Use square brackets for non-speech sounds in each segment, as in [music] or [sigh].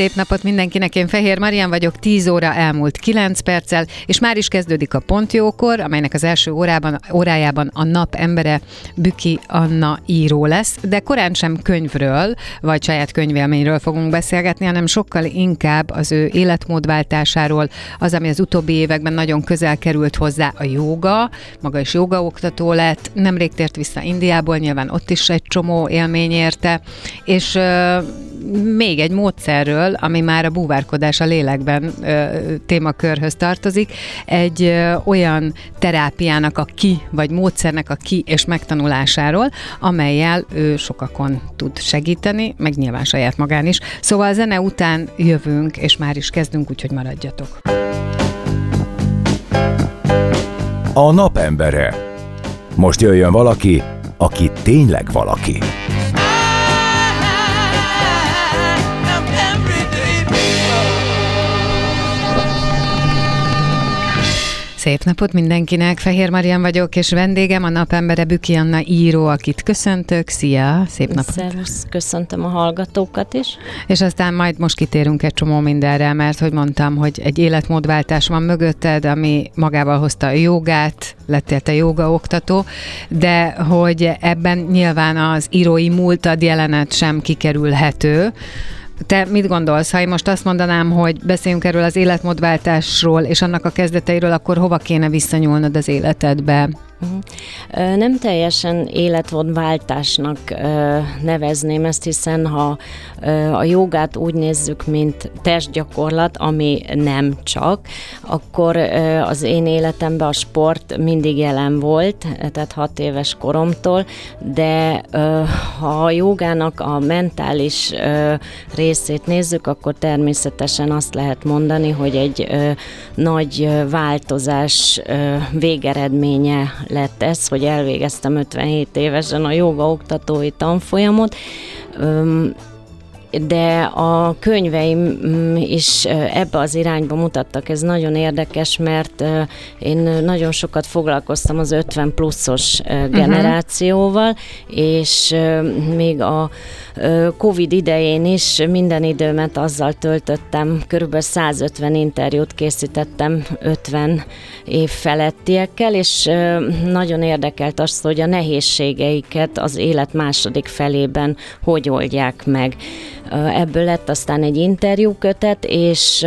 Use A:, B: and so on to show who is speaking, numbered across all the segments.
A: Szép napot mindenkinek, én Fehér Marian vagyok, 10 óra elmúlt 9 perccel, és már is kezdődik a Pontjókor, amelynek az első órában, órájában a nap embere Büki Anna író lesz, de korán sem könyvről, vagy saját könyvélményről fogunk beszélgetni, hanem sokkal inkább az ő életmódváltásáról, az, ami az utóbbi években nagyon közel került hozzá a joga, maga is jogaoktató lett, nemrég tért vissza Indiából, nyilván ott is egy csomó élmény érte, és még egy módszerről, ami már a búvárkodás a lélekben ö, témakörhöz tartozik, egy ö, olyan terápiának a ki, vagy módszernek a ki és megtanulásáról, amelyel ő sokakon tud segíteni, meg nyilván saját magán is. Szóval a zene után jövünk, és már is kezdünk, úgyhogy maradjatok.
B: A napembere. Most jöjjön valaki, aki tényleg valaki.
A: Szép napot mindenkinek, Fehér Marian vagyok, és vendégem a napembere Büki Anna író, akit köszöntök. Szia, szép napot!
C: Szervusz, köszöntöm a hallgatókat is.
A: És aztán majd most kitérünk egy csomó mindenre, mert hogy mondtam, hogy egy életmódváltás van mögötted, ami magával hozta a jogát, lettél te joga oktató, de hogy ebben nyilván az írói múltad jelenet sem kikerülhető, te mit gondolsz, ha én most azt mondanám, hogy beszéljünk erről az életmódváltásról és annak a kezdeteiről, akkor hova kéne visszanyúlnod az életedbe?
C: Uh-huh. Nem teljesen életmódváltásnak nevezném ezt, hiszen ha a jogát úgy nézzük, mint testgyakorlat, ami nem csak, akkor az én életemben a sport mindig jelen volt, tehát hat éves koromtól, de ha a jogának a mentális részét nézzük, akkor természetesen azt lehet mondani, hogy egy nagy változás végeredménye lett ez, hogy elvégeztem 57 évesen a joga oktatói tanfolyamot, de a könyveim mm, is ebbe az irányba mutattak. Ez nagyon érdekes, mert én nagyon sokat foglalkoztam az 50 pluszos mhm. generációval, uh-huh. és még a Covid idején is minden időmet azzal töltöttem, körülbelül 150 interjút készítettem 50 év felettiekkel, és nagyon érdekelt azt, hogy a nehézségeiket az élet második felében hogy oldják meg. Ebből lett aztán egy interjúkötet, és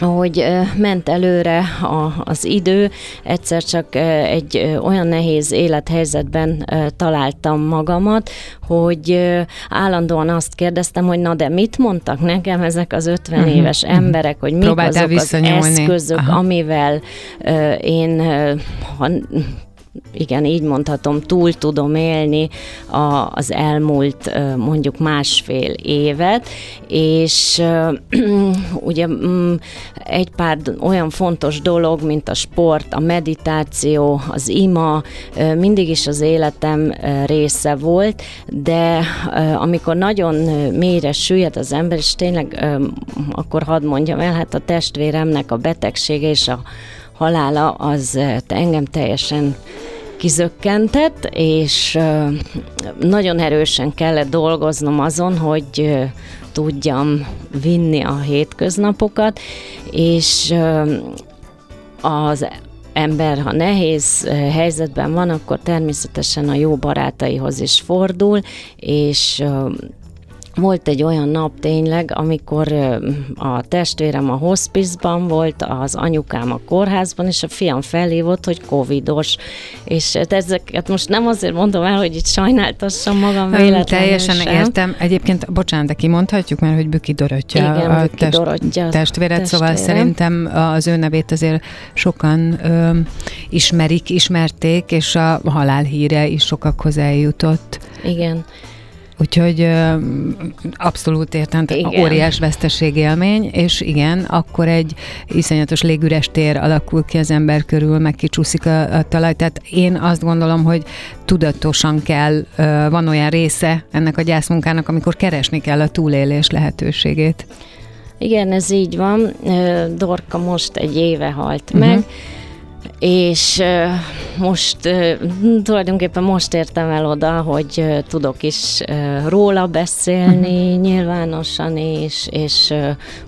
C: ahogy ment előre a, az idő, egyszer csak egy olyan nehéz élethelyzetben találtam magamat, hogy állandóan azt kérdeztem, hogy na de mit mondtak nekem ezek az 50 uh-huh. éves emberek, hogy mik azok az eszközök, Aha. amivel én ha igen, így mondhatom, túl tudom élni a, az elmúlt mondjuk másfél évet, és [clears throat] ugye mm, egy pár olyan fontos dolog, mint a sport, a meditáció, az ima, mindig is az életem része volt, de amikor nagyon mélyre süllyed az ember, és tényleg akkor hadd mondjam el, hát a testvéremnek a betegsége és a halála az engem teljesen kizökkentett, és nagyon erősen kellett dolgoznom azon, hogy tudjam vinni a hétköznapokat, és az ember, ha nehéz helyzetben van, akkor természetesen a jó barátaihoz is fordul, és volt egy olyan nap tényleg, amikor a testvérem a hospizban volt, az anyukám a kórházban, és a fiam felhívott, hogy covidos. És ezeket most nem azért mondom el, hogy itt sajnáltassam magam véletlenül
A: Teljesen
C: sem.
A: értem. Egyébként, bocsánat, de kimondhatjuk, mert hogy Büki Dorottya
C: Igen,
A: a
C: Büki Dorottya
A: testvéred, szóval
C: testvérem.
A: szerintem az ő nevét azért sokan ö, ismerik, ismerték, és a halálhíre is sokakhoz eljutott.
C: Igen.
A: Úgyhogy ö, abszolút értem,
C: Igen.
A: óriás veszteségélmény, és igen, akkor egy iszonyatos légüres tér alakul ki az ember körül, meg kicsúszik a, a talaj. Tehát én azt gondolom, hogy tudatosan kell, ö, van olyan része ennek a gyászmunkának, amikor keresni kell a túlélés lehetőségét.
C: Igen, ez így van. Dorka most egy éve halt
A: Mhm.
C: meg, és most tulajdonképpen most értem el oda, hogy tudok is róla beszélni
A: Mhm.
C: nyilvánosan, és, és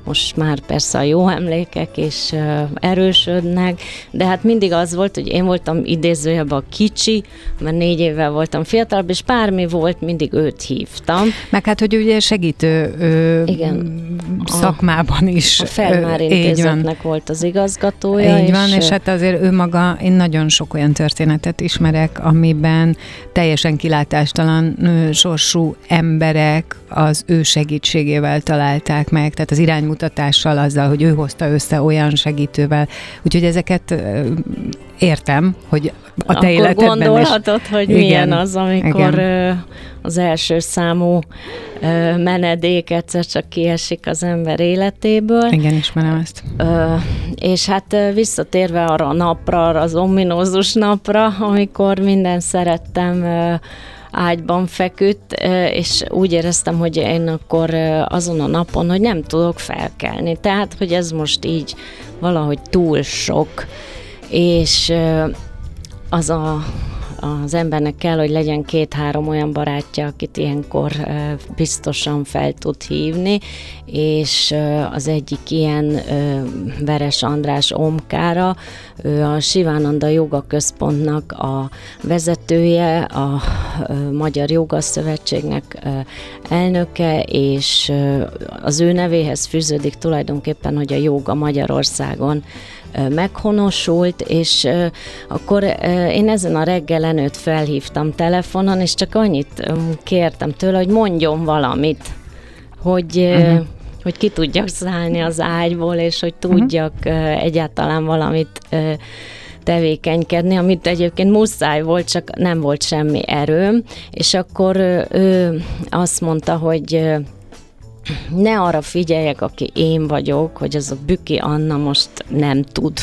C: most már persze a jó emlékek is erősödnek, de hát mindig az volt, hogy én voltam idézőjebben a kicsi, mert négy évvel voltam fiatalabb, és bármi volt, mindig őt hívtam.
A: Meg hát, hogy ugye segítő ö,
C: Igen.
A: szakmában is.
C: A Felmár intézetnek volt az igazgatója.
A: Így van,
C: és,
A: és hát azért ő maga, én nagyon sok olyan történetet ismerek, amiben teljesen kilátástalan ö, sorsú emberek az ő segítségével találták meg, tehát az iránymutatással, azzal, hogy ő hozta össze olyan segítővel. Úgyhogy ezeket értem, hogy a te
C: akkor
A: életedben is.
C: gondolhatod, hogy
A: Igen,
C: milyen az, amikor
A: igen.
C: az első számú menedék egyszer csak kiesik az ember életéből.
A: Igen, ismerem ezt.
C: És hát visszatérve arra a napra, arra az ominózus napra, amikor minden szerettem ágyban feküdt, és úgy éreztem, hogy én akkor azon a napon, hogy nem tudok felkelni. Tehát, hogy ez most így valahogy túl sok, és az a, az embernek kell, hogy legyen két-három olyan barátja, akit ilyenkor biztosan fel tud hívni, és az egyik ilyen Veres András Omkára, ő a Sivánanda Joga Központnak a vezetője, a Magyar Joga Szövetségnek elnöke, és az ő nevéhez fűződik tulajdonképpen, hogy a joga Magyarországon meghonosult, és akkor én ezen a reggelen őt felhívtam telefonon, és csak annyit kértem tőle, hogy mondjon valamit, hogy, uh-huh. hogy ki tudjak szállni az ágyból, és hogy tudjak uh-huh. egyáltalán valamit tevékenykedni, amit egyébként muszáj volt, csak nem volt semmi erőm, és akkor ő azt mondta, hogy ne arra figyeljek, aki én vagyok, hogy az a Büki Anna most nem tud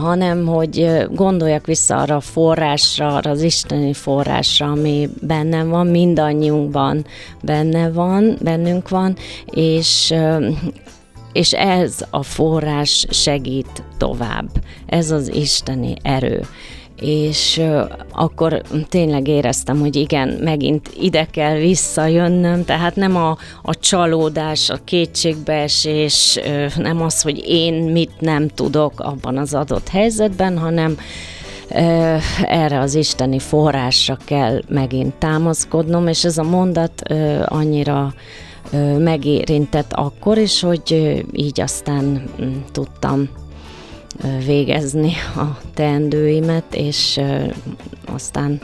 C: hanem hogy gondoljak vissza arra a forrásra, arra az isteni forrásra, ami bennem van, mindannyiunkban benne van, bennünk van, és és ez a forrás segít tovább. Ez az isteni erő. És akkor tényleg éreztem, hogy igen, megint ide kell visszajönnöm, tehát nem a, a csalódás, a kétségbeesés, nem az, hogy én mit nem tudok abban az adott helyzetben, hanem erre az isteni forrásra kell megint támaszkodnom, és ez a mondat annyira megérintett akkor is, hogy így aztán mm, tudtam végezni a teendőimet, és aztán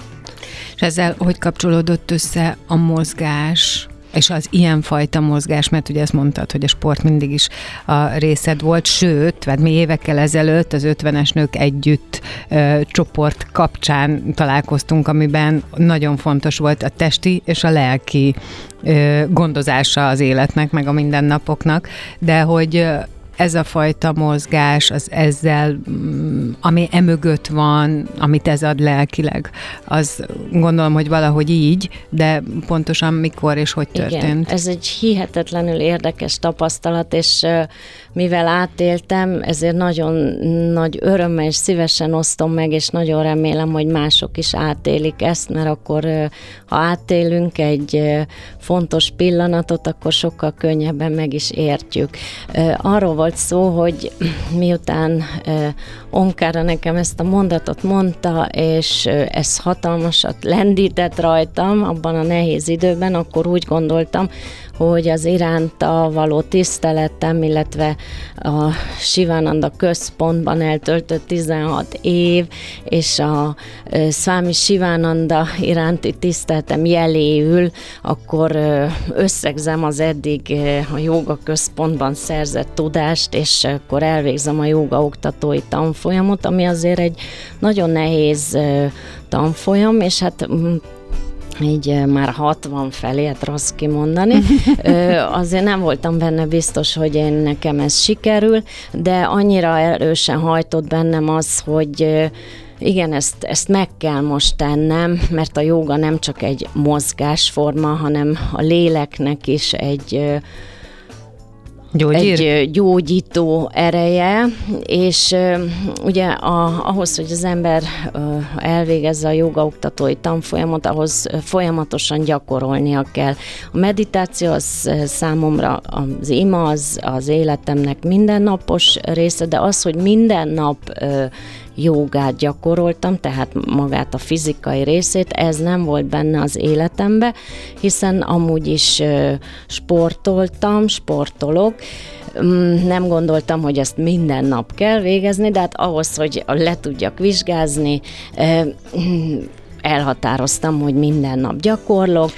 A: És ezzel hogy kapcsolódott össze a mozgás, és az ilyenfajta mozgás, mert ugye ezt mondtad, hogy a sport mindig is a részed volt, sőt, mert mi évekkel ezelőtt az 50-es nők együtt ö, csoport kapcsán találkoztunk, amiben nagyon fontos volt a testi és a lelki ö, gondozása az életnek, meg a mindennapoknak, de hogy ez a fajta mozgás, az ezzel, mm, ami emögött van, amit ez ad lelkileg, az gondolom, hogy valahogy így, de pontosan mikor és hogy történt.
C: Igen, ez egy hihetetlenül érdekes tapasztalat, és mivel átéltem, ezért nagyon nagy örömmel és szívesen osztom meg, és nagyon remélem, hogy mások is átélik ezt, mert akkor, ha átélünk egy fontos pillanatot, akkor sokkal könnyebben meg is értjük. Arról volt szó, hogy [clears throat] miután Omkára nekem ezt a mondatot mondta, és ez hatalmasat lendített rajtam abban a nehéz időben, akkor úgy gondoltam, hogy az iránta való tiszteletem, illetve a Sivananda központban eltöltött 16 év, és a Swami Sivananda iránti tiszteletem jeléül, akkor összegzem az eddig a joga központban szerzett tudást, és akkor elvégzem a joga oktatói tanfolyamot, ami azért egy nagyon nehéz tanfolyam, és hát így már 60 felé, hát rossz kimondani. [laughs] Azért nem voltam benne biztos, hogy én nekem ez sikerül, de annyira erősen hajtott bennem az, hogy igen, ezt, ezt meg kell most tennem, mert a joga nem csak egy mozgásforma, hanem a léleknek is egy Gyógyír? egy gyógyító ereje, és ugye a, ahhoz, hogy az ember elvégezze a jogaoktatói tanfolyamot, ahhoz folyamatosan gyakorolnia kell. A meditáció az számomra az ima, az, az életemnek mindennapos része, de az, hogy minden nap jogát gyakoroltam, tehát magát a fizikai részét, ez nem volt benne az életembe, hiszen amúgy is sportoltam, sportolok, mm, nem gondoltam, hogy ezt minden nap kell végezni, de hát ahhoz, hogy le tudjak vizsgázni, elhatároztam, hogy minden nap gyakorlok,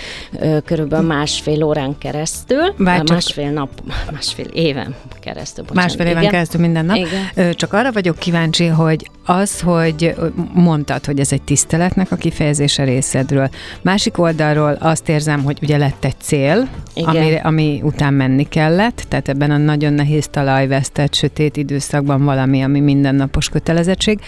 C: körülbelül másfél órán keresztül, Bár másfél nap, [laughs] másfél éven keresztül.
A: Bocsánat, másfél éven igen. keresztül minden nap. Igen. Csak arra vagyok kíváncsi, hogy az, hogy mondtad, hogy ez egy tiszteletnek a kifejezése részedről. Másik oldalról azt érzem, hogy ugye lett egy cél, ami, ami után menni kellett, tehát ebben a nagyon nehéz talajvesztett, sötét időszakban valami, ami mindennapos kötelezettség,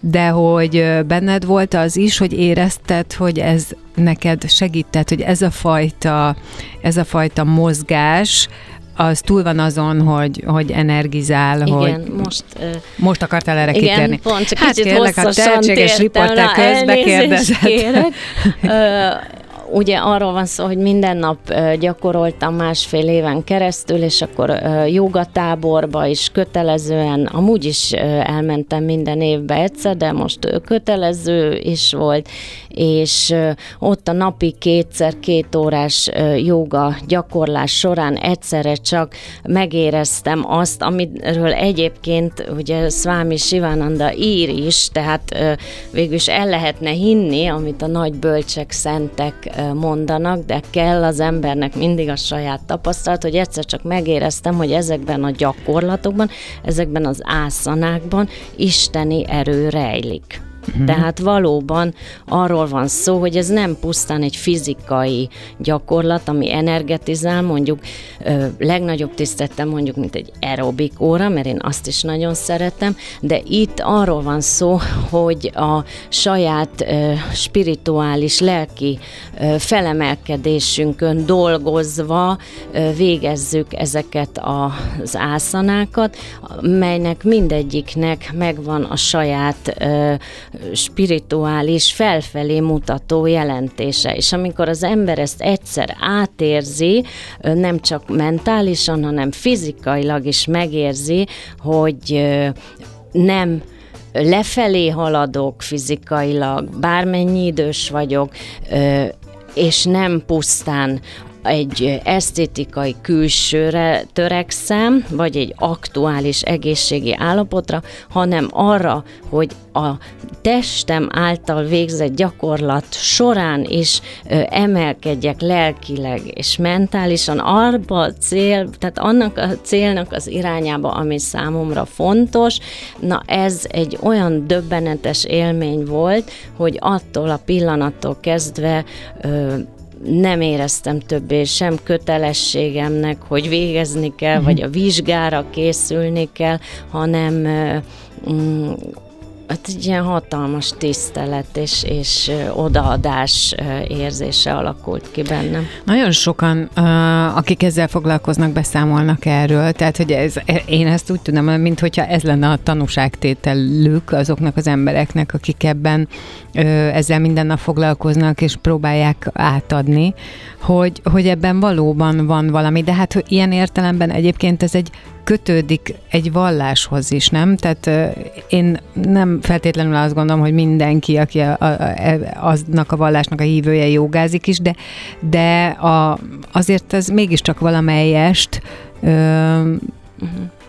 A: de hogy benned volt az is, hogy érezted, hogy ez neked segített, hogy ez a fajta, ez a fajta mozgás, az túl van azon, hogy, hogy energizál,
C: igen,
A: hogy
C: most, uh,
A: most akartál erre
C: igen,
A: kitérni.
C: pont, csak hát kérlek, a tehetséges
A: riporter közbe kérdezett.
C: Kérek. [laughs] ugye arról van szó, hogy minden nap gyakoroltam másfél éven keresztül, és akkor jogatáborba is kötelezően, amúgy is elmentem minden évbe egyszer, de most kötelező is volt, és ott a napi kétszer két órás joga gyakorlás során egyszerre csak megéreztem azt, amiről egyébként ugye Swami Sivananda ír is, tehát végülis el lehetne hinni, amit a nagy bölcsek, szentek mondanak, de kell az embernek mindig a saját tapasztalat, hogy egyszer csak megéreztem, hogy ezekben a gyakorlatokban, ezekben az ászanákban isteni erő rejlik. Uh-huh. Tehát valóban arról van szó, hogy ez nem pusztán egy fizikai gyakorlat, ami energetizál, mondjuk ö, legnagyobb tisztettem mondjuk, mint egy aerobik óra, mert én azt is nagyon szeretem, de itt arról van szó, hogy a saját ö, spirituális, lelki ö, felemelkedésünkön dolgozva ö, végezzük ezeket az ászanákat, melynek mindegyiknek megvan a saját ö, spirituális, felfelé mutató jelentése. És amikor az ember ezt egyszer átérzi, nem csak mentálisan, hanem fizikailag is megérzi, hogy nem lefelé haladok fizikailag, bármennyi idős vagyok, és nem pusztán egy esztétikai külsőre törekszem, vagy egy aktuális egészségi állapotra, hanem arra, hogy a testem által végzett gyakorlat során is emelkedjek lelkileg és mentálisan arba a cél, tehát annak a célnak az irányába, ami számomra fontos. Na ez egy olyan döbbenetes élmény volt, hogy attól a pillanattól kezdve nem éreztem többé sem kötelességemnek, hogy végezni kell, uh-huh. vagy a vizsgára készülni kell, hanem mm, hát egy ilyen hatalmas tisztelet és, és odaadás érzése alakult ki bennem.
A: Nagyon sokan, akik ezzel foglalkoznak, beszámolnak erről, tehát hogy ez, én ezt úgy tudom, mint hogyha ez lenne a tanúságtételük azoknak az embereknek, akik ebben ezzel minden nap foglalkoznak és próbálják átadni, hogy, hogy ebben valóban van valami, de hát hogy ilyen értelemben egyébként ez egy kötődik egy valláshoz is, nem? Tehát én nem feltétlenül azt gondolom, hogy mindenki, aki a, a, e, aznak a vallásnak a hívője jogázik is, de, de a, azért ez mégiscsak valamelyest ö,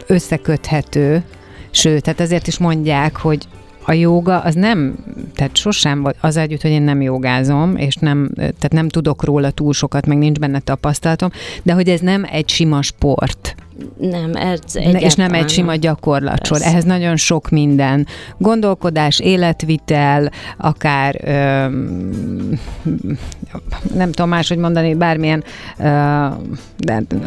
A: összeköthető, sőt, tehát ezért is mondják, hogy a jóga az nem, tehát sosem az együtt, hogy én nem jogázom, és nem, tehát nem tudok róla túl sokat, meg nincs benne tapasztalatom, de hogy ez nem egy sima sport.
C: Nem, ez
A: ne, És nem egy sima gyakorlatsor. Ehhez nagyon sok minden. Gondolkodás, életvitel, akár öm, nem tudom máshogy mondani, bármilyen, öm,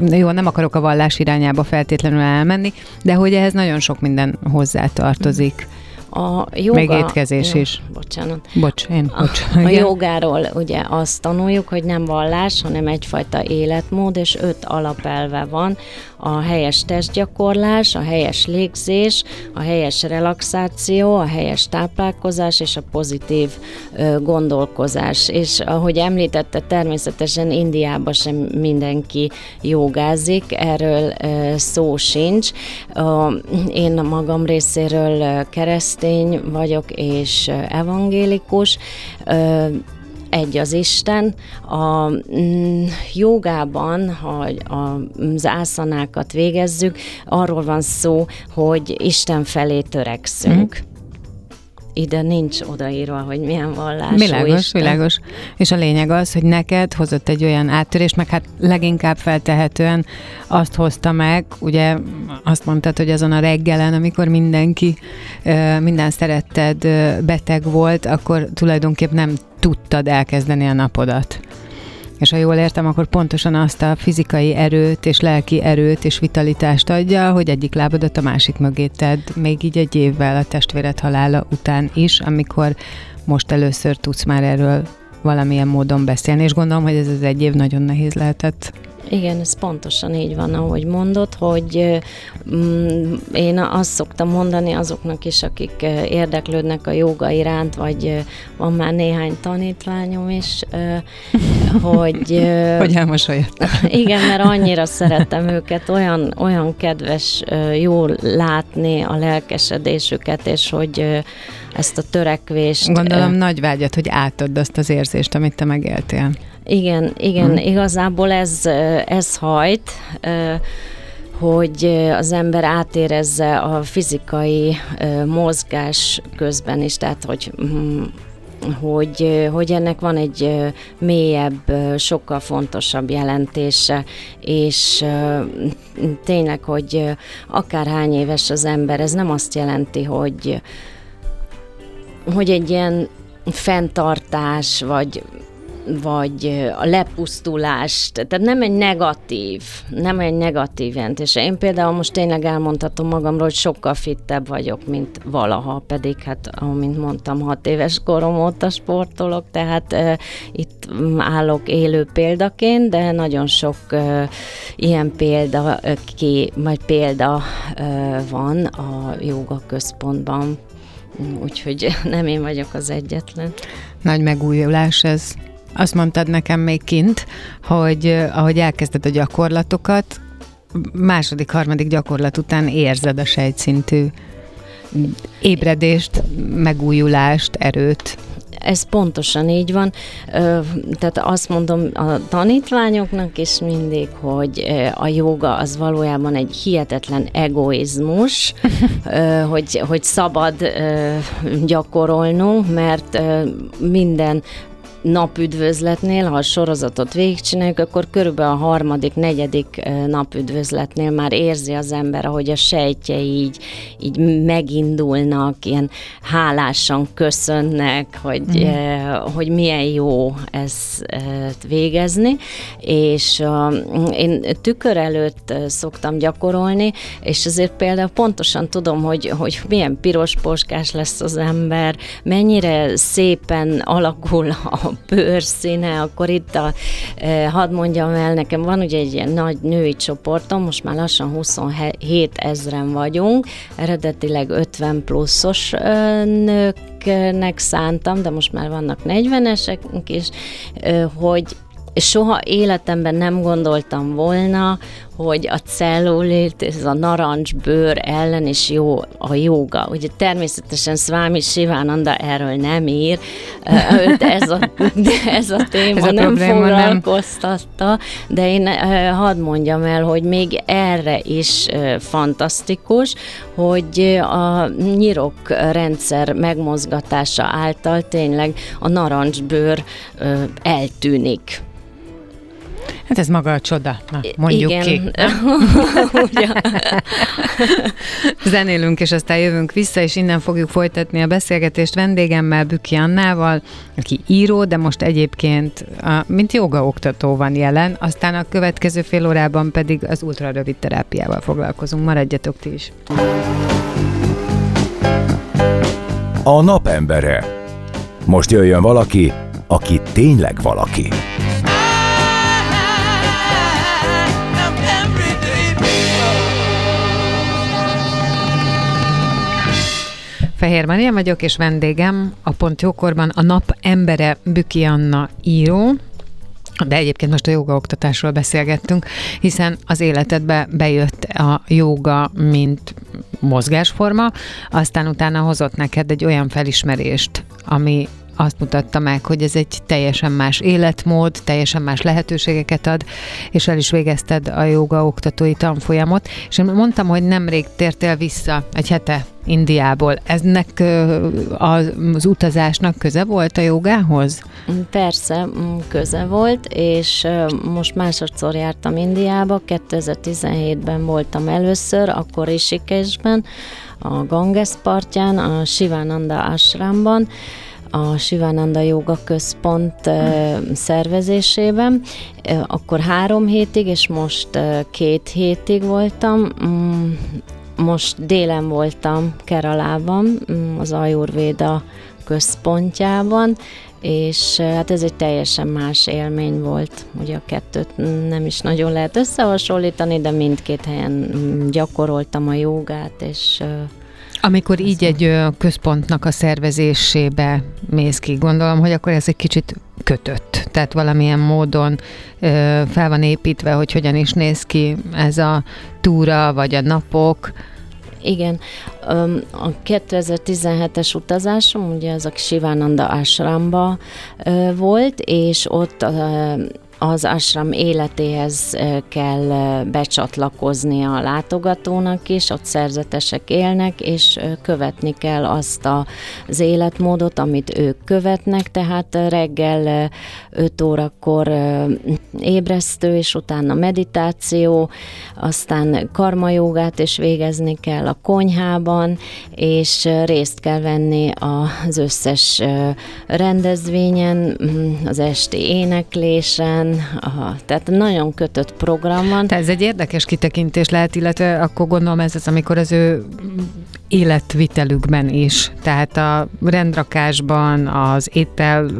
A: de jó, nem akarok a vallás irányába feltétlenül elmenni, de hogy ehhez nagyon sok minden hozzátartozik. Mm.
C: A joga,
A: Még étkezés ja, is.
C: Bocsánat.
A: Bocs, én, bocs.
C: A, a jogáról ugye azt tanuljuk, hogy nem vallás, hanem egyfajta életmód, és öt alapelve van. A helyes testgyakorlás, a helyes légzés, a helyes relaxáció, a helyes táplálkozás és a pozitív ö, gondolkozás. És ahogy említette, természetesen Indiában sem mindenki jogázik, erről ö, szó sincs. Ö, én a magam részéről kereszt keresztény vagyok és evangélikus, egy az Isten. A mm, jogában, ha az ászanákat végezzük, arról van szó, hogy Isten felé törekszünk. Mm ide nincs odaírva, hogy milyen vallás.
A: Világos, Isten. világos. És a lényeg az, hogy neked hozott egy olyan áttörést, meg hát leginkább feltehetően azt hozta meg, ugye azt mondtad, hogy azon a reggelen, amikor mindenki, minden szeretted beteg volt, akkor tulajdonképp nem tudtad elkezdeni a napodat. És ha jól értem, akkor pontosan azt a fizikai erőt és lelki erőt és vitalitást adja, hogy egyik lábadat a másik mögé tedd, még így egy évvel a testvéred halála után is, amikor most először tudsz már erről valamilyen módon beszélni, és gondolom, hogy ez az egy év nagyon nehéz lehetett.
C: Igen, ez pontosan így van, ahogy mondod, hogy mm, én azt szoktam mondani azoknak is, akik érdeklődnek a joga iránt, vagy van már néhány tanítványom is, hogy...
A: hogy elmosolyodtam.
C: Igen, mert annyira szeretem őket, olyan, olyan kedves, jól látni a lelkesedésüket, és hogy ezt a törekvést...
A: Gondolom nagy vágyat, hogy átadd azt az érzést, amit te megéltél.
C: Igen, igen, hmm. igazából ez, ez hajt, hogy az ember átérezze a fizikai mozgás közben is, tehát hogy hogy, hogy ennek van egy mélyebb, sokkal fontosabb jelentése, és tényleg, hogy akárhány éves az ember, ez nem azt jelenti, hogy, hogy egy ilyen fenntartás, vagy vagy a lepusztulást, tehát nem egy negatív, nem egy negatív jelentés. Én például most tényleg elmondhatom magamról, hogy sokkal fittebb vagyok, mint valaha, pedig hát, amint mondtam, hat éves korom óta sportolok, tehát uh, itt állok élő példaként, de nagyon sok uh, ilyen példa, uh, ki, vagy példa uh, van a joga központban, úgyhogy [laughs] nem én vagyok az egyetlen.
A: Nagy megújulás ez. Azt mondtad nekem még kint, hogy ahogy elkezded a gyakorlatokat, második, harmadik gyakorlat után érzed a sejtszintű ébredést, megújulást, erőt.
C: Ez pontosan így van. Tehát azt mondom a tanítványoknak is mindig, hogy a joga az valójában egy hihetetlen egoizmus, [laughs] hogy, hogy szabad gyakorolnunk, mert minden napüdvözletnél, ha a sorozatot végigcsináljuk, akkor körülbelül a harmadik, negyedik napüdvözletnél már érzi az ember, ahogy a sejtjei így, így megindulnak, ilyen hálásan köszönnek, hogy, mm. eh, hogy milyen jó ezt eh, végezni, és uh, én tükör előtt szoktam gyakorolni, és azért például pontosan tudom, hogy, hogy milyen piros poskás lesz az ember, mennyire szépen alakul a bőrszíne, akkor itt a, eh, hadd mondjam el, nekem van ugye egy ilyen nagy női csoportom, most már lassan 27 ezren vagyunk, eredetileg 50 pluszos eh, nőknek szántam, de most már vannak 40-esek is, eh, hogy soha életemben nem gondoltam volna, hogy a cellulit, ez a narancsbőr ellen is jó a joga. Ugye természetesen Swami Sivananda erről nem ír, őt ez a, [laughs] ez a téma ez a nem foglalkoztatta, nem. de én hadd mondjam el, hogy még erre is fantasztikus, hogy a nyirok rendszer megmozgatása által tényleg a narancsbőr eltűnik.
A: Hát ez maga a csoda, Na, mondjuk Igen. ki. [laughs] Zenélünk, és aztán jövünk vissza, és innen fogjuk folytatni a beszélgetést vendégemmel, Büki Annával, aki író, de most egyébként mint joga oktató van jelen, aztán a következő fél órában pedig az ultrarövid terápiával foglalkozunk. Maradjatok ti is.
B: A napembere. Most jöjjön valaki, aki tényleg valaki.
A: Fehér Maria vagyok, és vendégem a Pont Jókorban a nap embere Büki Anna író, de egyébként most a joga oktatásról beszélgettünk, hiszen az életedbe bejött a joga, mint mozgásforma, aztán utána hozott neked egy olyan felismerést, ami azt mutatta meg, hogy ez egy teljesen más életmód, teljesen más lehetőségeket ad, és el is végezted a joga oktatói tanfolyamot, és én mondtam, hogy nemrég tértél vissza egy hete Indiából. Eznek az utazásnak köze volt a jogához?
C: Persze, köze volt, és most másodszor jártam Indiába, 2017-ben voltam először, akkor Isikesben, a Ganges partján, a Sivananda Ashramban, a Sivananda Yoga Központ szervezésében. Akkor három hétig, és most két hétig voltam. Mm, most délen voltam Keralában, mm, az Ayurveda központjában, és hát ez egy teljesen más élmény volt. Ugye a kettőt nem is nagyon lehet összehasonlítani, de mindkét helyen gyakoroltam a jogát, és
A: amikor így egy központnak a szervezésébe mész ki, gondolom, hogy akkor ez egy kicsit kötött. Tehát valamilyen módon fel van építve, hogy hogyan is néz ki ez a túra, vagy a napok.
C: Igen, a 2017-es utazásom, ugye ez a Sivananda Ashramba volt, és ott az ashram életéhez kell becsatlakozni a látogatónak is, ott szerzetesek élnek, és követni kell azt az életmódot, amit ők követnek, tehát reggel 5 órakor ébresztő, és utána meditáció, aztán karmajogát is végezni kell a konyhában, és részt kell venni az összes rendezvényen, az esti éneklésen, aha, tehát nagyon kötött program van.
A: Tehát ez egy érdekes kitekintés lehet, illetve akkor gondolom ez az, amikor az ő életvitelükben is, tehát a rendrakásban, az étel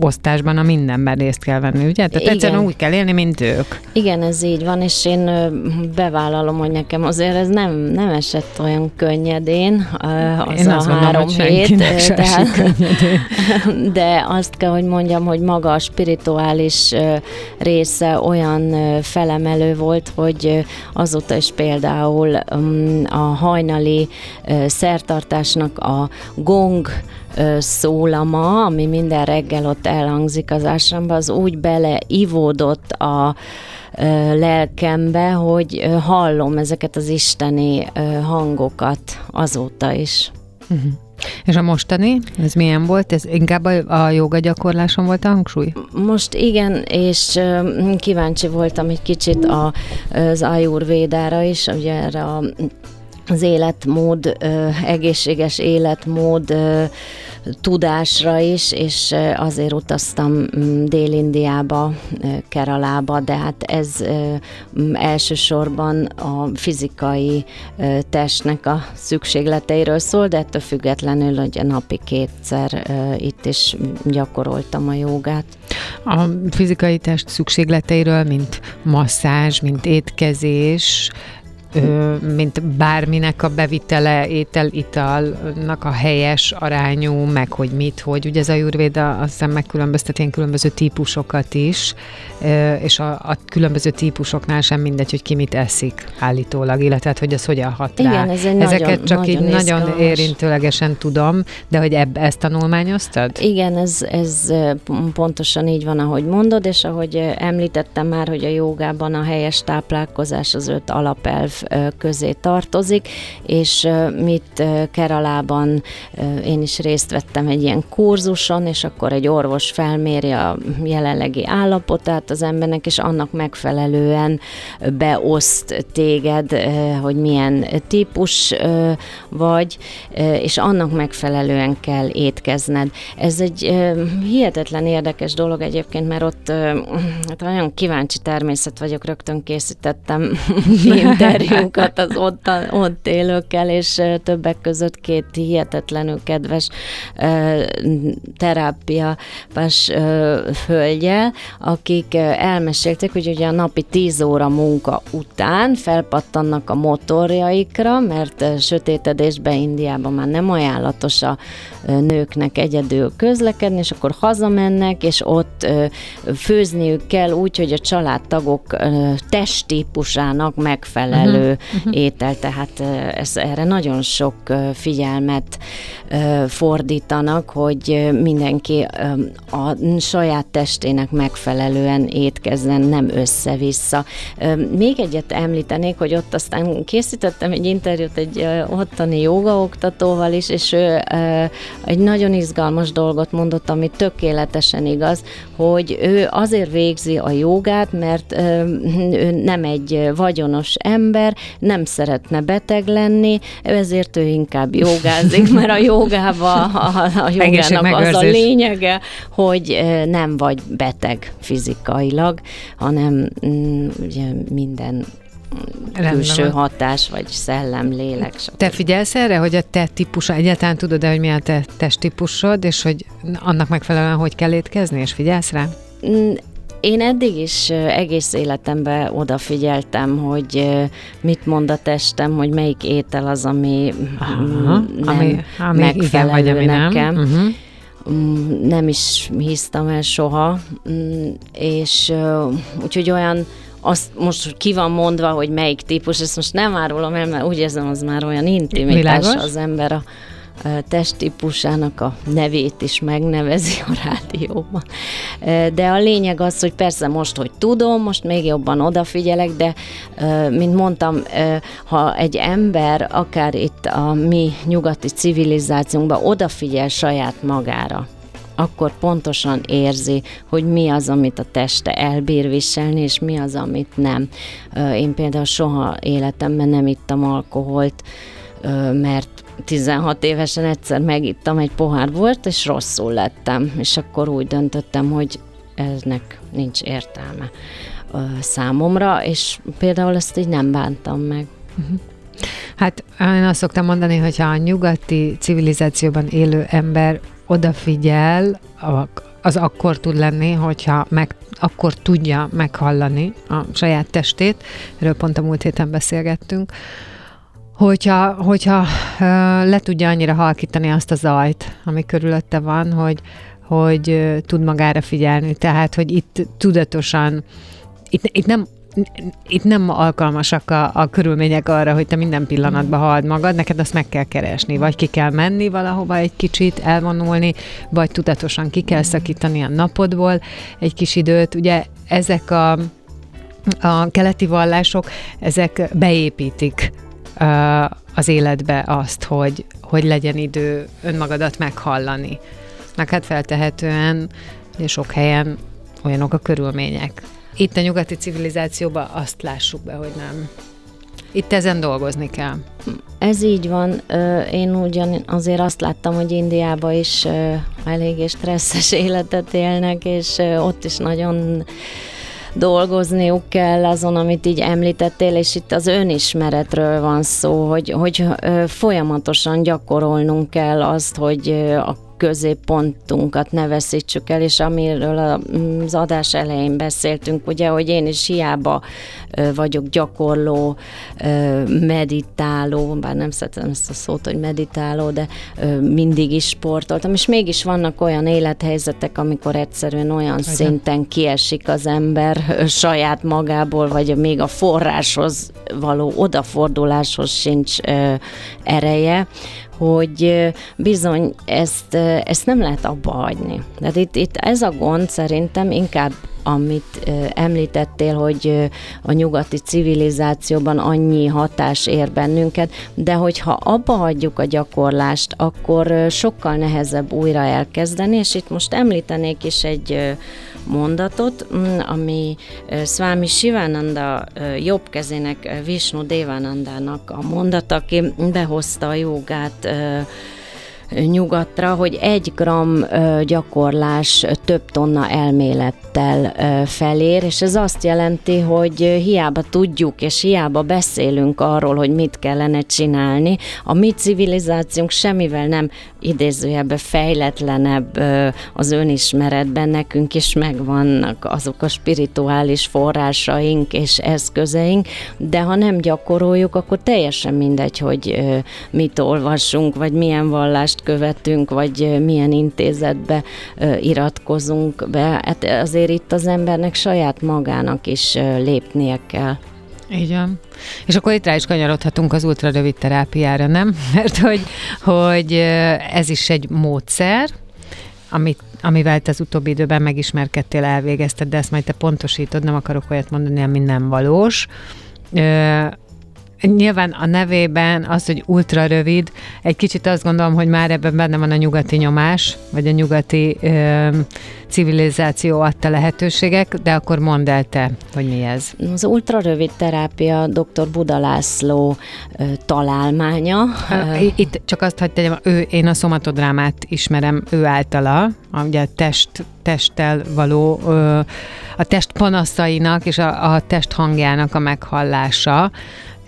A: osztásban, a mindenben részt kell venni, ugye? Tehát Igen. egyszerűen úgy kell élni, mint ők.
C: Igen, ez így van, és én bevállalom, hogy nekem azért ez nem, nem esett olyan könnyedén, az én a három mondom, hét. Tehát, [laughs] de azt kell, hogy mondjam, hogy maga a spirituális része olyan felemelő volt, hogy azóta is például a hajnali szertartásnak a gong szólama, ami minden reggel ott elhangzik az ásramba, az úgy beleivódott a lelkembe, hogy hallom ezeket az isteni hangokat azóta is.
A: Uh-huh. És a mostani, ez milyen volt? Ez inkább a, a joga gyakorláson volt a hangsúly?
C: Most igen, és kíváncsi voltam egy kicsit a, az Ayurvédára is, ugye erre a az életmód, egészséges életmód tudásra is, és azért utaztam mm, Dél-Indiába, Keralába, de hát ez mm, elsősorban a fizikai testnek a szükségleteiről szól, de ettől függetlenül, hogy napi kétszer itt is gyakoroltam a jogát.
A: A fizikai test szükségleteiről, mint masszázs, mint étkezés, mint bárminek a bevitele, étel, italnak a helyes arányú, meg hogy mit, hogy. Ugye ez a jurvéda azt hiszem megkülönböztet ilyen különböző típusokat is, és a, a különböző típusoknál sem mindegy, hogy ki mit eszik állítólag, illetve hogy az hogyan hat
C: rá. Igen, ez egy
A: Ezeket
C: nagyon,
A: csak
C: nagyon
A: így
C: izgalmas.
A: nagyon érintőlegesen tudom, de hogy ebb, ezt tanulmányoztad?
C: Igen, ez, ez pontosan így van, ahogy mondod, és ahogy említettem már, hogy a jogában a helyes táplálkozás az öt alapelv közé tartozik, és mit Keralában én is részt vettem egy ilyen kurzuson, és akkor egy orvos felméri a jelenlegi állapotát az embernek, és annak megfelelően beoszt téged, hogy milyen típus vagy, és annak megfelelően kell étkezned. Ez egy hihetetlen érdekes dolog egyébként, mert ott hát nagyon kíváncsi természet vagyok, rögtön készítettem [laughs] interjúkat az ott, ott élőkkel, és többek között két hihetetlenül kedves terápiás hölgyel, akik elmesélték, hogy ugye a napi 10 óra munka után felpattannak a motorjaikra, mert sötétedésben Indiában már nem ajánlatos a nőknek egyedül közlekedni, és akkor hazamennek, és ott főzniük kell úgy, hogy a családtagok testtípusának megfelelő uh-huh. étel, tehát ez, erre nagyon sok figyelmet fordítanak, hogy mindenki a saját testének megfelelően étkezzen, nem össze-vissza. Még egyet említenék, hogy ott aztán készítettem egy interjút egy ottani jogaoktatóval is, és ő egy nagyon izgalmas dolgot mondott, ami tökéletesen igaz, hogy ő azért végzi a jogát, mert ő nem egy vagyonos ember, nem szeretne beteg lenni, ezért ő inkább jogázik, [laughs] mert a jogába, a, a jogának az a lényege, hogy nem vagy beteg fizikailag, hanem mm, ugye minden külső hatás, vagy szellem, lélek.
A: Stb. Te figyelsz erre, hogy a te típusa, egyáltalán tudod-e, hogy mi a te testtípusod, és hogy annak megfelelően hogy kell étkezni, és figyelsz rá?
C: Mm, én eddig is egész életemben odafigyeltem, hogy mit mond a testem, hogy melyik étel az, ami Aha, nem ami, ami megfelelő igen, vagy ami nekem. Nem. Uh-huh nem is hisztam el soha, mm, és úgyhogy olyan azt most hogy ki van mondva, hogy melyik típus, ezt most nem árulom el, mert úgy érzem, az már olyan intimitás Világos. az ember a testtípusának a nevét is megnevezi a rádióban. De a lényeg az, hogy persze most, hogy tudom, most még jobban odafigyelek, de mint mondtam, ha egy ember, akár itt a mi nyugati civilizációnkban odafigyel saját magára, akkor pontosan érzi, hogy mi az, amit a teste elbír viselni, és mi az, amit nem. Én például soha életemben nem ittam alkoholt, mert 16 évesen egyszer megittam egy pohár volt, és rosszul lettem, és akkor úgy döntöttem, hogy eznek nincs értelme számomra, és például ezt így nem bántam meg. Mhm.
A: Hát én azt szoktam mondani, hogy ha a nyugati civilizációban élő ember odafigyel, az akkor tud lenni, hogyha meg, akkor tudja meghallani a saját testét. Erről pont a múlt héten beszélgettünk hogyha, hogyha le tudja annyira halkítani azt a zajt, ami körülötte van, hogy, hogy tud magára figyelni. Tehát, hogy itt tudatosan, itt, itt nem itt nem alkalmasak a, a körülmények arra, hogy te minden pillanatban halld magad, neked azt meg kell keresni, vagy ki kell menni valahova egy kicsit, elvonulni, vagy tudatosan ki kell szakítani a napodból egy kis időt. Ugye ezek a, a keleti vallások, ezek beépítik az életbe azt, hogy, hogy legyen idő önmagadat meghallani. Meg hát feltehetően sok helyen olyanok a körülmények. Itt a nyugati civilizációban azt lássuk be, hogy nem. Itt ezen dolgozni kell.
C: Ez így van. Én ugyan azért azt láttam, hogy Indiában is eléggé stresszes életet élnek, és ott is nagyon dolgozniuk kell azon, amit így említettél, és itt az önismeretről van szó, hogy, hogy folyamatosan gyakorolnunk kell azt, hogy a középpontunkat ne veszítsük el, és amiről az adás elején beszéltünk, ugye, hogy én is hiába vagyok gyakorló, meditáló, bár nem szeretem ezt a szót, hogy meditáló, de mindig is sportoltam, és mégis vannak olyan élethelyzetek, amikor egyszerűen olyan Hogyan? szinten kiesik az ember saját magából, vagy még a forráshoz való odaforduláshoz sincs ereje, hogy bizony ezt, ezt nem lehet abba hagyni. Tehát itt, itt ez a gond szerintem inkább amit említettél, hogy a nyugati civilizációban annyi hatás ér bennünket, de hogyha abba hagyjuk a gyakorlást, akkor sokkal nehezebb újra elkezdeni, és itt most említenék is egy mondatot, mm, ami Swami Shivananda jobb kezének, Vishnu Devanandának a mondata, aki behozta a jogát nyugatra, hogy egy gram gyakorlás több tonna elmélettel felér, és ez azt jelenti, hogy hiába tudjuk, és hiába beszélünk arról, hogy mit kellene csinálni, a mi civilizációnk semmivel nem idézőjebbe fejletlenebb az önismeretben, nekünk is megvannak azok a spirituális forrásaink és eszközeink, de ha nem gyakoroljuk, akkor teljesen mindegy, hogy mit olvassunk, vagy milyen vallást képzést követünk, vagy milyen intézetbe iratkozunk be. Hát azért itt az embernek saját magának is lépnie kell.
A: Van. És akkor itt rá is kanyarodhatunk az ultrarövid terápiára, nem? [laughs] Mert hogy, hogy ez is egy módszer, amit, amivel te az utóbbi időben megismerkedtél, elvégezted, de ezt majd te pontosítod, nem akarok olyat mondani, ami nem valós. Nyilván a nevében az, hogy ultra rövid, egy kicsit azt gondolom, hogy már ebben benne van a nyugati nyomás, vagy a nyugati ö, civilizáció adta lehetőségek, de akkor mondd el te, hogy mi ez.
C: Az ultra rövid terápia dr. Buda László ö, találmánya.
A: Itt csak azt hogy tegyem, ő, én a szomatodrámát ismerem ő általa, ugye a test, testtel való, ö, a test panaszainak és a, a test hangjának a meghallása,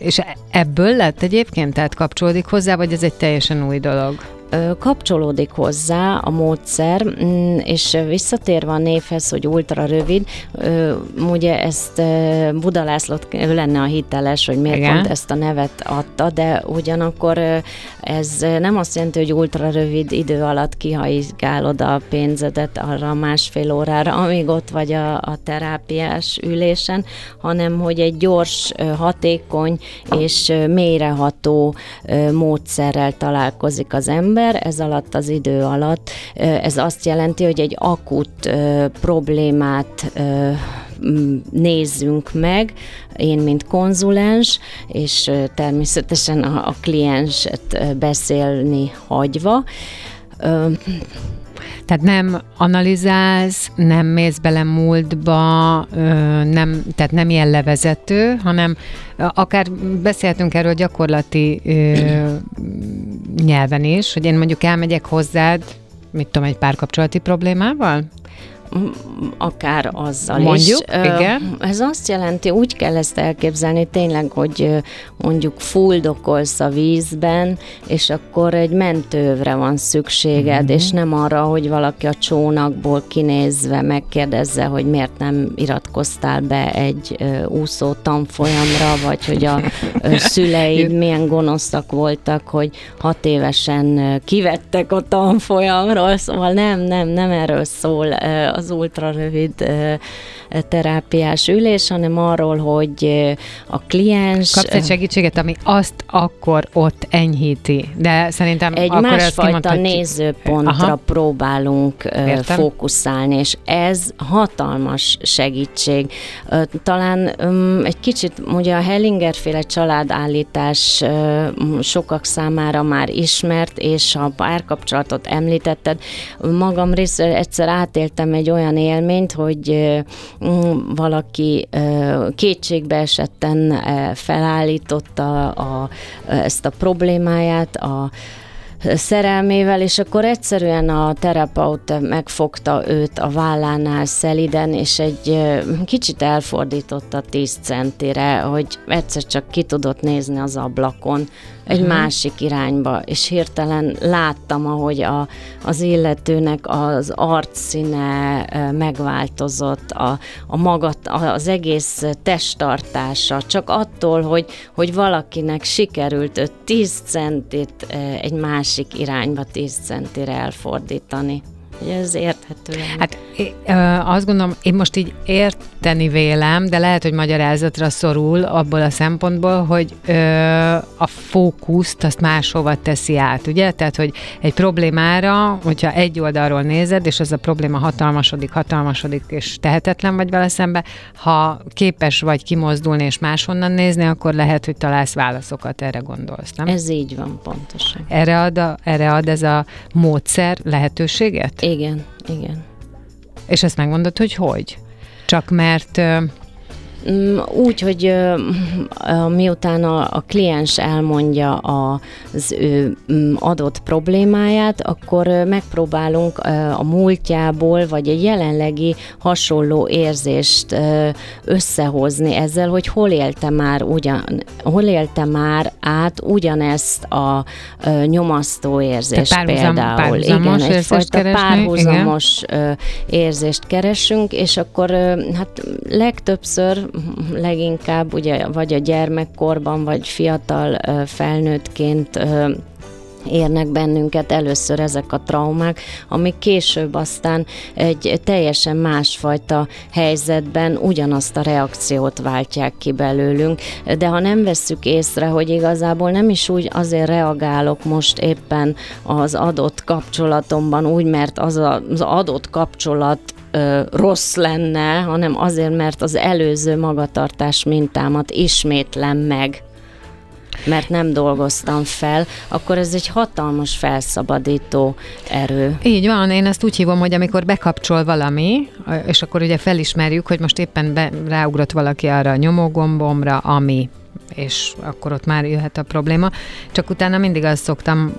A: és ebből lett egyébként, tehát kapcsolódik hozzá, vagy ez egy teljesen új dolog?
C: Kapcsolódik hozzá a módszer, mm, és visszatérve a névhez, hogy ultra rövid, ugye ezt Buda Lászlót lenne a hiteles, hogy miért Igen. pont ezt a nevet adta, de ugyanakkor ez nem azt jelenti, hogy ultra rövid idő alatt kihajgálod a pénzedet arra másfél órára, amíg ott vagy a, a terápiás ülésen, hanem hogy egy gyors, hatékony és mélyreható módszerrel találkozik az ember, ember, ez alatt az idő alatt, ez azt jelenti, hogy egy akut problémát nézzünk meg, én, mint konzulens, és természetesen a, a klienset beszélni hagyva.
A: Tehát nem analizálsz, nem mész bele múltba, nem, tehát nem ilyen levezető, hanem akár beszéltünk erről gyakorlati nyelven is, hogy én mondjuk elmegyek hozzád, mit tudom, egy párkapcsolati problémával?
C: Akár azzal
A: Mondjuk,
C: is. igen. Ez azt jelenti, úgy kell ezt elképzelni tényleg, hogy mondjuk fuldokolsz a vízben, és akkor egy mentővre van szükséged, mm-hmm. és nem arra, hogy valaki a csónakból kinézve megkérdezze, hogy miért nem iratkoztál be egy úszó tanfolyamra, vagy hogy a [laughs] szüleid milyen gonoszak voltak, hogy hat évesen kivettek a tanfolyamról, szóval nem, nem, nem erről szól az ultrarövid terápiás ülés, hanem arról, hogy a kliens...
A: Kapsz egy segítséget, ami azt akkor ott enyhíti, de szerintem
C: egy
A: akkor
C: másfajta nézőpontra Aha. próbálunk Értem. fókuszálni, és ez hatalmas segítség. Talán egy kicsit, ugye a Hellinger féle családállítás sokak számára már ismert, és a párkapcsolatot említetted. Magam részéről egyszer átéltem egy olyan élményt, hogy valaki kétségbe esetten felállította a, ezt a problémáját, a szerelmével, és akkor egyszerűen a terapeut megfogta őt a vállánál szeliden, és egy kicsit elfordította 10 centire, hogy egyszer csak ki tudott nézni az ablakon, egy uh-huh. másik irányba, és hirtelen láttam, ahogy a, az illetőnek az arcszíne megváltozott, a, a magat, az egész testtartása, csak attól, hogy, hogy valakinek sikerült 10 centit egy másik irányba 10 centire elfordítani. Ez érthető.
A: Hát azt gondolom, én most így érteni vélem, de lehet, hogy magyarázatra szorul abból a szempontból, hogy ö, a fókuszt azt máshova teszi át, ugye? Tehát, hogy egy problémára, hogyha egy oldalról nézed, és az a probléma hatalmasodik, hatalmasodik, és tehetetlen vagy vele szembe, ha képes vagy kimozdulni és máshonnan nézni, akkor lehet, hogy találsz válaszokat, erre gondolsz, nem?
C: Ez így van, pontosan.
A: Erre ad, a, erre ad ez a módszer lehetőséget?
C: Igen, igen.
A: És ezt megmondod, hogy hogy? Csak mert
C: úgy, hogy miután a, a kliens elmondja az ő mm, adott problémáját, akkor megpróbálunk a múltjából, vagy egy jelenlegi hasonló érzést összehozni ezzel, hogy hol élte már ugyan, hol élte már át ugyanezt a nyomasztó érzést párhuzam, például.
A: Párhuzamos igen, egyfajta
C: párhuzamos igen. érzést keresünk, és akkor hát legtöbbször leginkább ugye vagy a gyermekkorban, vagy fiatal felnőttként érnek bennünket először ezek a traumák, amik később aztán egy teljesen másfajta helyzetben ugyanazt a reakciót váltják ki belőlünk, de ha nem vesszük észre, hogy igazából nem is úgy azért reagálok most éppen az adott kapcsolatomban úgy, mert az az adott kapcsolat ö, rossz lenne, hanem azért, mert az előző magatartás mintámat ismétlem meg mert nem dolgoztam fel, akkor ez egy hatalmas felszabadító erő.
A: Így van, én ezt úgy hívom, hogy amikor bekapcsol valami, és akkor ugye felismerjük, hogy most éppen be, ráugrott valaki arra a nyomógombomra, ami és akkor ott már jöhet a probléma. Csak utána mindig azt szoktam,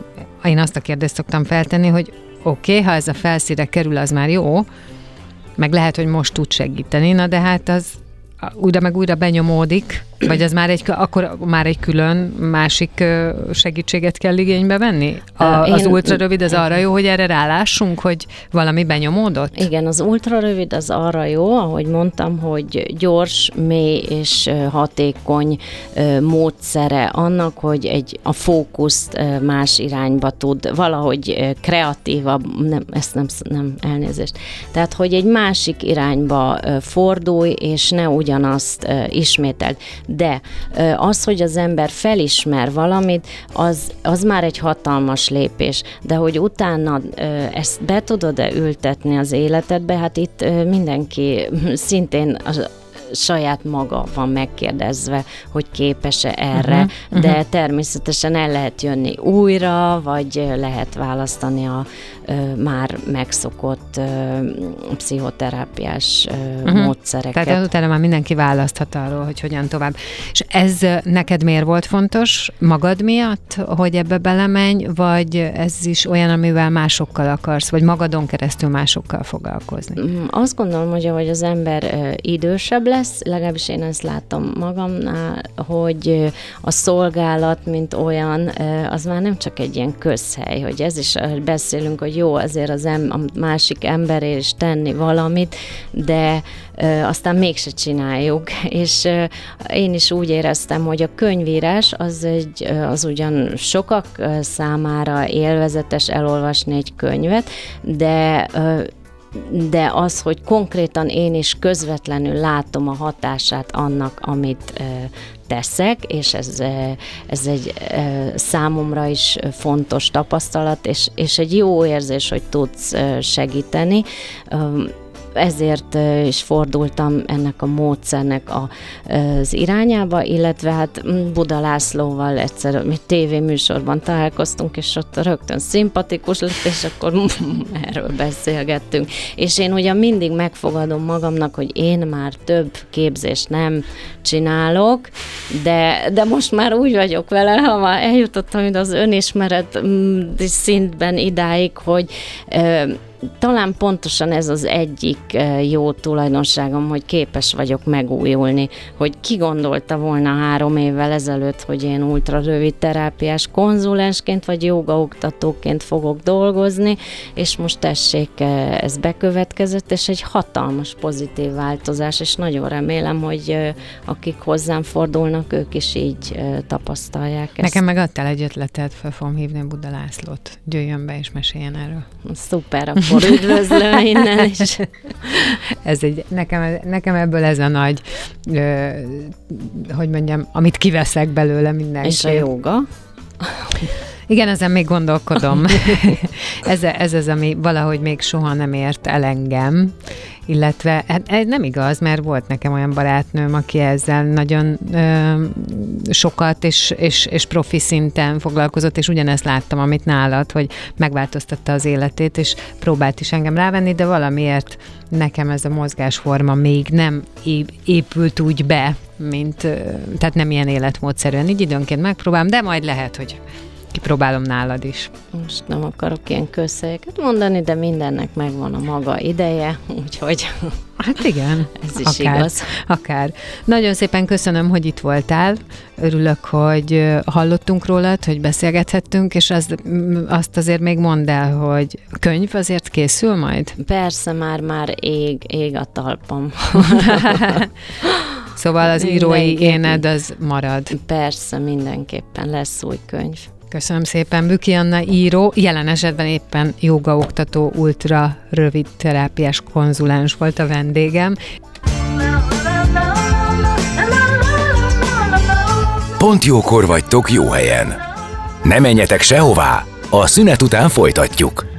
A: én azt a kérdést szoktam feltenni, hogy oké, okay, ha ez a felszíre kerül, az már jó, meg lehet, hogy most tud segíteni, na de hát az újra meg újra benyomódik, vagy az már egy, akkor már egy külön másik segítséget kell igénybe venni? A, Én, az ultra rövid az arra jó, hogy erre rálássunk, hogy valami benyomódott?
C: Igen, az ultra rövid az arra jó, ahogy mondtam, hogy gyors, mély és hatékony módszere annak, hogy egy a fókuszt más irányba tud, valahogy kreatívabb, nem, ezt nem, nem elnézést. Tehát, hogy egy másik irányba fordulj, és ne ugyanazt ismételd de az, hogy az ember felismer valamit, az, az már egy hatalmas lépés, de hogy utána ezt be tudod-e ültetni az életedbe, hát itt mindenki [laughs] szintén az, saját maga van megkérdezve, hogy képes-e erre, uh-huh, uh-huh. de természetesen el lehet jönni újra, vagy lehet választani a már megszokott pszichoterápiás uh-huh. módszereket.
A: Tehát utána már mindenki választhat arról, hogy hogyan tovább. És ez neked miért volt fontos? Magad miatt, hogy ebbe belemenj, vagy ez is olyan, amivel másokkal akarsz, vagy magadon keresztül másokkal foglalkozni?
C: Mm, azt gondolom, hogy ahogy az ember idősebb lesz, legalábbis én ezt látom magamnál, hogy a szolgálat, mint olyan, az már nem csak egy ilyen közhely, hogy ez is, beszélünk, hogy jó, azért az em, a másik emberért is tenni valamit, de aztán mégse csináljuk, [laughs] és én is úgy éreztem, hogy a könyvírás az, egy, az ugyan sokak számára élvezetes elolvasni egy könyvet, de de az, hogy konkrétan én is közvetlenül látom a hatását annak, amit teszek, és ez, ez egy számomra is fontos tapasztalat, és, és egy jó érzés, hogy tudsz segíteni ezért is fordultam ennek a módszernek a, az irányába, illetve hát Buda Lászlóval egyszer mi tévéműsorban találkoztunk, és ott rögtön szimpatikus lett, és akkor [laughs] erről beszélgettünk. És én ugyan mindig megfogadom magamnak, hogy én már több képzést nem csinálok, de, de most már úgy vagyok vele, ha már eljutottam az önismeret szintben idáig, hogy talán pontosan ez az egyik eh, jó tulajdonságom, hogy képes vagyok megújulni, hogy ki gondolta volna három évvel ezelőtt, hogy én ultra rövid terápiás konzulensként vagy jogaoktatóként fogok dolgozni, és most tessék, eh, ez bekövetkezett, és egy hatalmas pozitív változás, és nagyon remélem, hogy eh, akik hozzám fordulnak, ők is így tapasztalják ezt.
A: Nekem meg adtál egy ötletet, fel fogom hívni Buda Lászlót. Jöjjön be és meséljen erről.
C: Szuper, akkor üdvözlöm innen is.
A: ez egy, nekem, nekem ebből ez a nagy, ö, hogy mondjam, amit kiveszek belőle mindenki.
C: És a joga?
A: Igen, ezen még gondolkodom. [laughs] ez, ez az, ami valahogy még soha nem ért el engem, illetve hát ez nem igaz, mert volt nekem olyan barátnőm, aki ezzel nagyon ö, sokat és, és, és profi szinten foglalkozott, és ugyanezt láttam, amit nálad, hogy megváltoztatta az életét, és próbált is engem rávenni, de valamiért nekem ez a mozgásforma még nem épült úgy be, mint, tehát nem ilyen életmódszerűen. Így időnként megpróbálom, de majd lehet, hogy kipróbálom nálad is.
C: Most nem akarok ilyen közhelyeket mondani, de mindennek megvan a maga ideje, úgyhogy...
A: Hát igen. [laughs]
C: Ez is akár, igaz.
A: Akár. Nagyon szépen köszönöm, hogy itt voltál. Örülök, hogy hallottunk rólad, hogy beszélgethettünk, és az, azt azért még mondd el, hogy könyv azért készül majd?
C: Persze, már már ég, ég a talpam. [laughs]
A: Szóval az írói éned az marad.
C: Persze, mindenképpen lesz új könyv.
A: Köszönöm szépen. Büki Anna író, jelen esetben éppen jogaoktató, ultra rövid terápiás konzulens volt a vendégem.
B: Pont jókor vagytok jó helyen. Ne menjetek sehová, a szünet után folytatjuk.